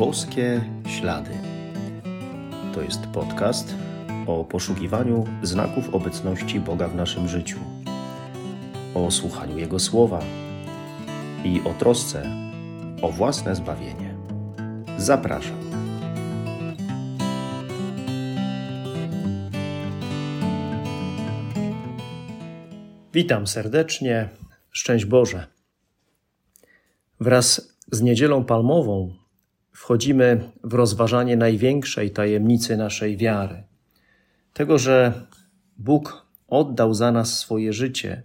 Boskie Ślady. To jest podcast o poszukiwaniu znaków obecności Boga w naszym życiu, o słuchaniu Jego słowa i o trosce o własne zbawienie. Zapraszam. Witam serdecznie. Szczęść Boże. Wraz z Niedzielą Palmową wchodzimy w rozważanie największej tajemnicy naszej wiary. Tego, że Bóg oddał za nas swoje życie,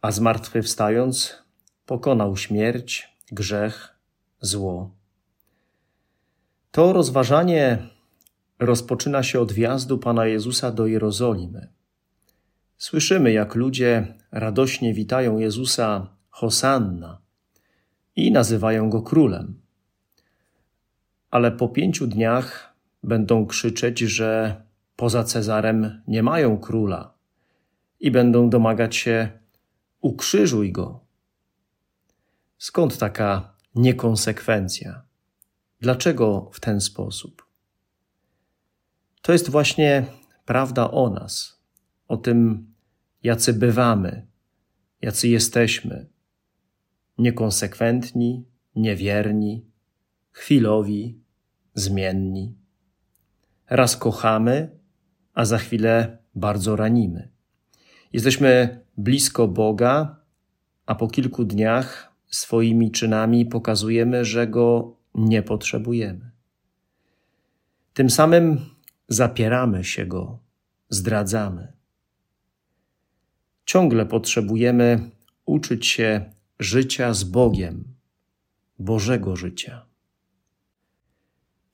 a zmartwychwstając pokonał śmierć, grzech, zło. To rozważanie rozpoczyna się od wjazdu Pana Jezusa do Jerozolimy. Słyszymy, jak ludzie radośnie witają Jezusa Hosanna i nazywają go królem. Ale po pięciu dniach będą krzyczeć, że poza Cezarem nie mają króla i będą domagać się: ukrzyżuj go. Skąd taka niekonsekwencja? Dlaczego w ten sposób? To jest właśnie prawda o nas, o tym, jacy bywamy, jacy jesteśmy niekonsekwentni, niewierni, chwilowi, zmienni. Raz kochamy, a za chwilę bardzo ranimy. Jesteśmy blisko Boga, a po kilku dniach swoimi czynami pokazujemy, że Go nie potrzebujemy. Tym samym zapieramy się Go, zdradzamy. Ciągle potrzebujemy uczyć się życia z Bogiem, Bożego życia.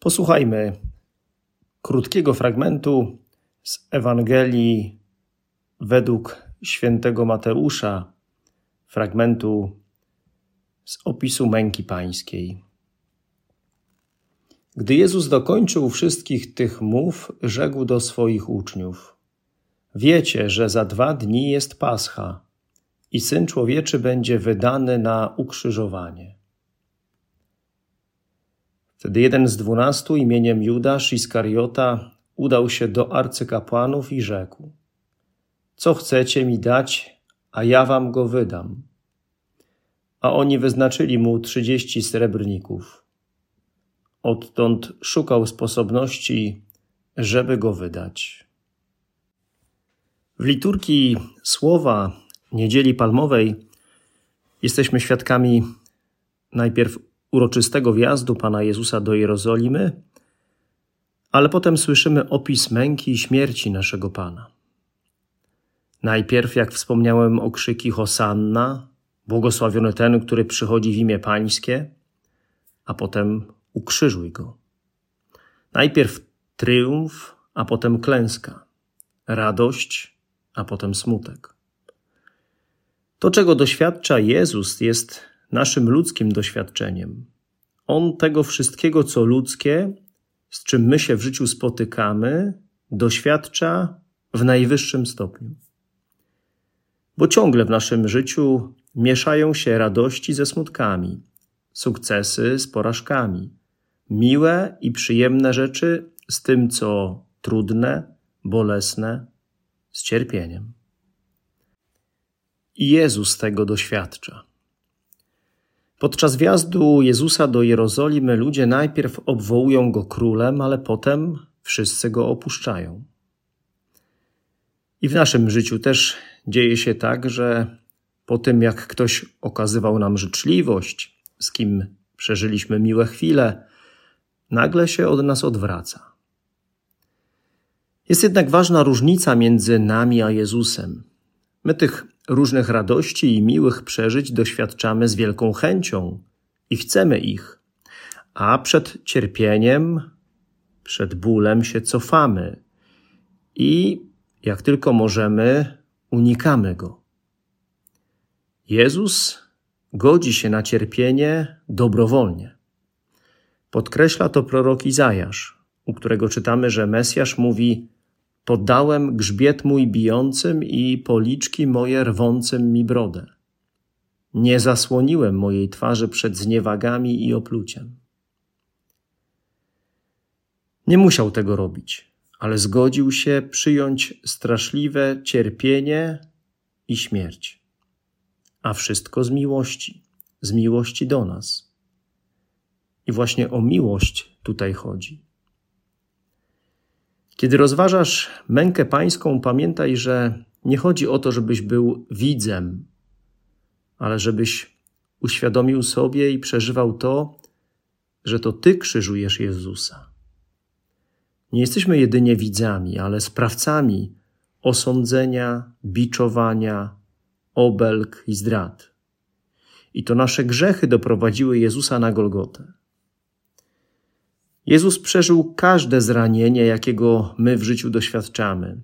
Posłuchajmy krótkiego fragmentu z Ewangelii według świętego Mateusza, fragmentu z opisu męki pańskiej. Gdy Jezus dokończył wszystkich tych mów, rzekł do swoich uczniów: Wiecie, że za dwa dni jest Pascha i Syn Człowieczy będzie wydany na ukrzyżowanie. Wtedy jeden z dwunastu imieniem Judasz Iskariota udał się do arcykapłanów i rzekł: Co chcecie mi dać, a ja wam go wydam? A oni wyznaczyli mu trzydzieści srebrników. Odtąd szukał sposobności, żeby go wydać. W liturgii słowa Niedzieli Palmowej jesteśmy świadkami najpierw uroczystego wjazdu Pana Jezusa do Jerozolimy, ale potem słyszymy opis męki i śmierci naszego Pana. Najpierw, jak wspomniałem, okrzyki Hosanna, błogosławiony ten, który przychodzi w imię Pańskie, a potem ukrzyżuj go. Najpierw triumf, a potem klęska, radość, a potem smutek. To, czego doświadcza Jezus, jest naszym ludzkim doświadczeniem. On tego wszystkiego, co ludzkie, z czym my się w życiu spotykamy, doświadcza w najwyższym stopniu. Bo ciągle w naszym życiu mieszają się radości ze smutkami, sukcesy z porażkami, miłe i przyjemne rzeczy z tym, co trudne, bolesne, z cierpieniem. I Jezus tego doświadcza. Podczas wjazdu Jezusa do Jerozolimy ludzie najpierw obwołują go królem, ale potem wszyscy go opuszczają. I w naszym życiu też dzieje się tak, że po tym jak ktoś okazywał nam życzliwość, z kim przeżyliśmy miłe chwile, nagle się od nas odwraca. Jest jednak ważna różnica między nami a Jezusem. My tych różnych radości i miłych przeżyć doświadczamy z wielką chęcią i chcemy ich, a przed cierpieniem, przed bólem się cofamy i jak tylko możemy, unikamy go. Jezus godzi się na cierpienie dobrowolnie. Podkreśla to prorok Izajasz, u którego czytamy, że Mesjasz mówi: Poddałem grzbiet mój bijącym i policzki moje rwącym mi brodę. Nie zasłoniłem mojej twarzy przed zniewagami i opluciem. Nie musiał tego robić, ale zgodził się przyjąć straszliwe cierpienie i śmierć. A wszystko z miłości, z miłości do nas. I właśnie o miłość tutaj chodzi. Kiedy rozważasz mękę pańską, pamiętaj, że nie chodzi o to, żebyś był widzem, ale żebyś uświadomił sobie i przeżywał to, że to Ty krzyżujesz Jezusa. Nie jesteśmy jedynie widzami, ale sprawcami osądzenia, biczowania, obelg i zdrad. I to nasze grzechy doprowadziły Jezusa na Golgotę. Jezus przeżył każde zranienie, jakiego my w życiu doświadczamy.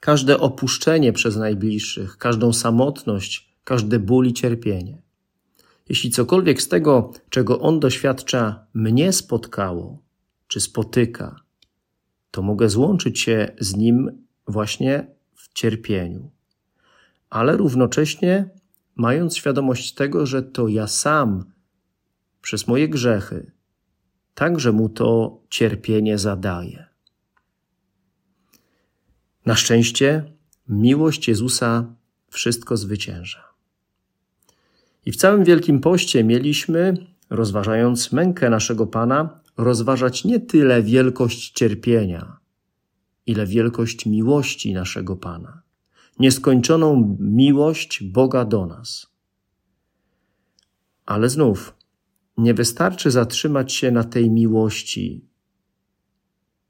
Każde opuszczenie przez najbliższych, każdą samotność, każde ból i cierpienie. Jeśli cokolwiek z tego, czego On doświadcza, mnie spotkało, czy spotyka, to mogę złączyć się z Nim właśnie w cierpieniu. Ale równocześnie mając świadomość tego, że to ja sam przez moje grzechy także mu to cierpienie zadaje. Na szczęście miłość Jezusa wszystko zwycięża. I w całym Wielkim Poście mieliśmy, rozważając mękę naszego Pana, rozważać nie tyle wielkość cierpienia, ile wielkość miłości naszego Pana, nieskończoną miłość Boga do nas. Ale znów, nie wystarczy zatrzymać się na tej miłości,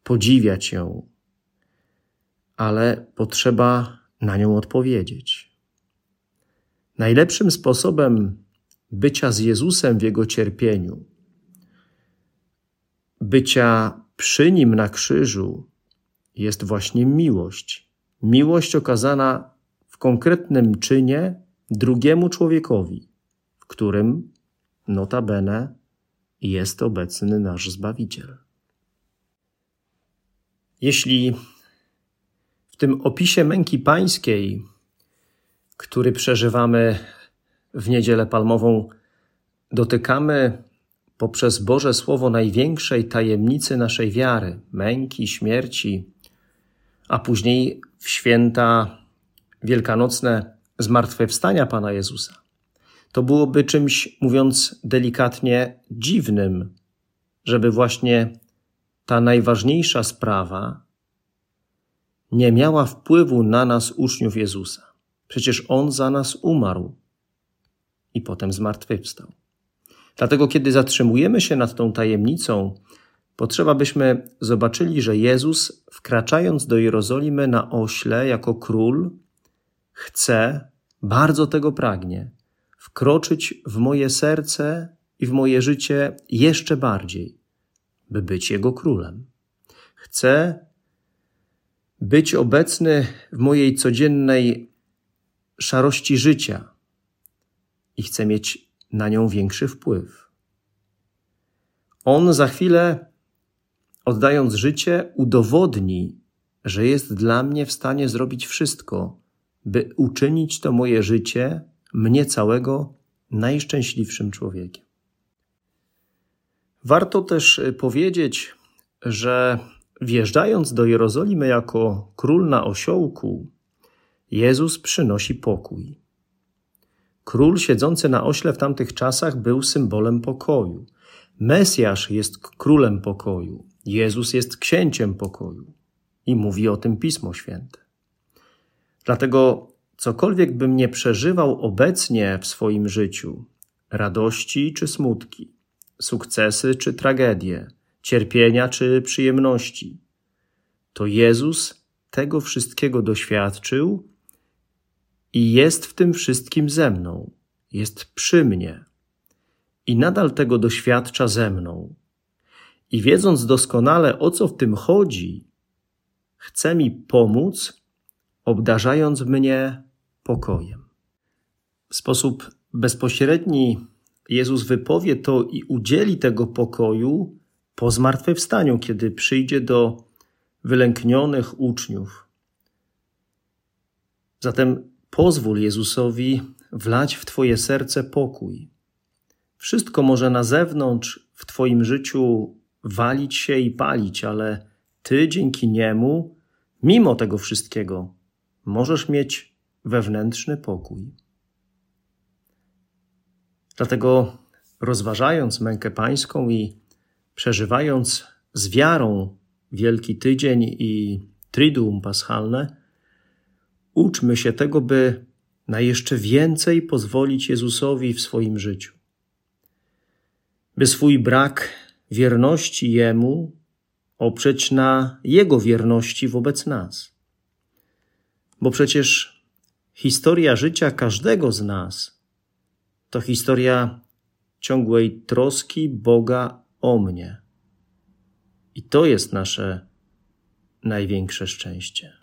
podziwiać ją, ale potrzeba na nią odpowiedzieć. Najlepszym sposobem bycia z Jezusem w Jego cierpieniu, bycia przy Nim na krzyżu, jest właśnie miłość. Miłość okazana w konkretnym czynie drugiemu człowiekowi, w którym notabene jest obecny nasz Zbawiciel. Jeśli w tym opisie męki pańskiej, który przeżywamy w niedzielę palmową, dotykamy poprzez Boże Słowo największej tajemnicy naszej wiary, męki, śmierci, a później w święta wielkanocne zmartwychwstania Pana Jezusa to byłoby czymś, mówiąc delikatnie, dziwnym, żeby właśnie ta najważniejsza sprawa nie miała wpływu na nas, uczniów Jezusa. Przecież On za nas umarł i potem zmartwychwstał. Dlatego, kiedy zatrzymujemy się nad tą tajemnicą, potrzeba byśmy zobaczyli, że Jezus, wkraczając do Jerozolimy na ośle jako król, chce, bardzo tego pragnie, wkroczyć w moje serce i w moje życie jeszcze bardziej, by być Jego królem. Chcę być obecny w mojej codziennej szarości życia i chcę mieć na nią większy wpływ. On za chwilę, oddając życie, udowodni, że jest dla mnie w stanie zrobić wszystko, by uczynić to moje życie mnie całego najszczęśliwszym człowiekiem. Warto też y, powiedzieć, że wjeżdżając do Jerozolimy jako król na osiołku, Jezus przynosi pokój. Król siedzący na ośle w tamtych czasach był symbolem pokoju. Mesjasz jest królem pokoju. Jezus jest księciem pokoju. I mówi o tym Pismo Święte. Dlatego Cokolwiek bym nie przeżywał obecnie w swoim życiu, radości czy smutki, sukcesy czy tragedie, cierpienia czy przyjemności, to Jezus tego wszystkiego doświadczył i jest w tym wszystkim ze mną, jest przy mnie i nadal tego doświadcza ze mną. I wiedząc doskonale o co w tym chodzi, chce mi pomóc, obdarzając mnie pokojem. W sposób bezpośredni Jezus wypowie to i udzieli tego pokoju po zmartwychwstaniu, kiedy przyjdzie do wylęknionych uczniów. Zatem pozwól Jezusowi wlać w Twoje serce pokój. Wszystko może na zewnątrz w Twoim życiu walić się i palić, ale ty dzięki niemu, mimo tego wszystkiego, możesz mieć wewnętrzny pokój. Dlatego, rozważając mękę pańską i przeżywając z wiarą Wielki Tydzień i Triduum Paschalne, uczmy się tego, by na jeszcze więcej pozwolić Jezusowi w swoim życiu. By swój brak wierności Jemu oprzeć na Jego wierności wobec nas. Bo przecież historia życia każdego z nas to historia ciągłej troski Boga o mnie. I to jest nasze największe szczęście.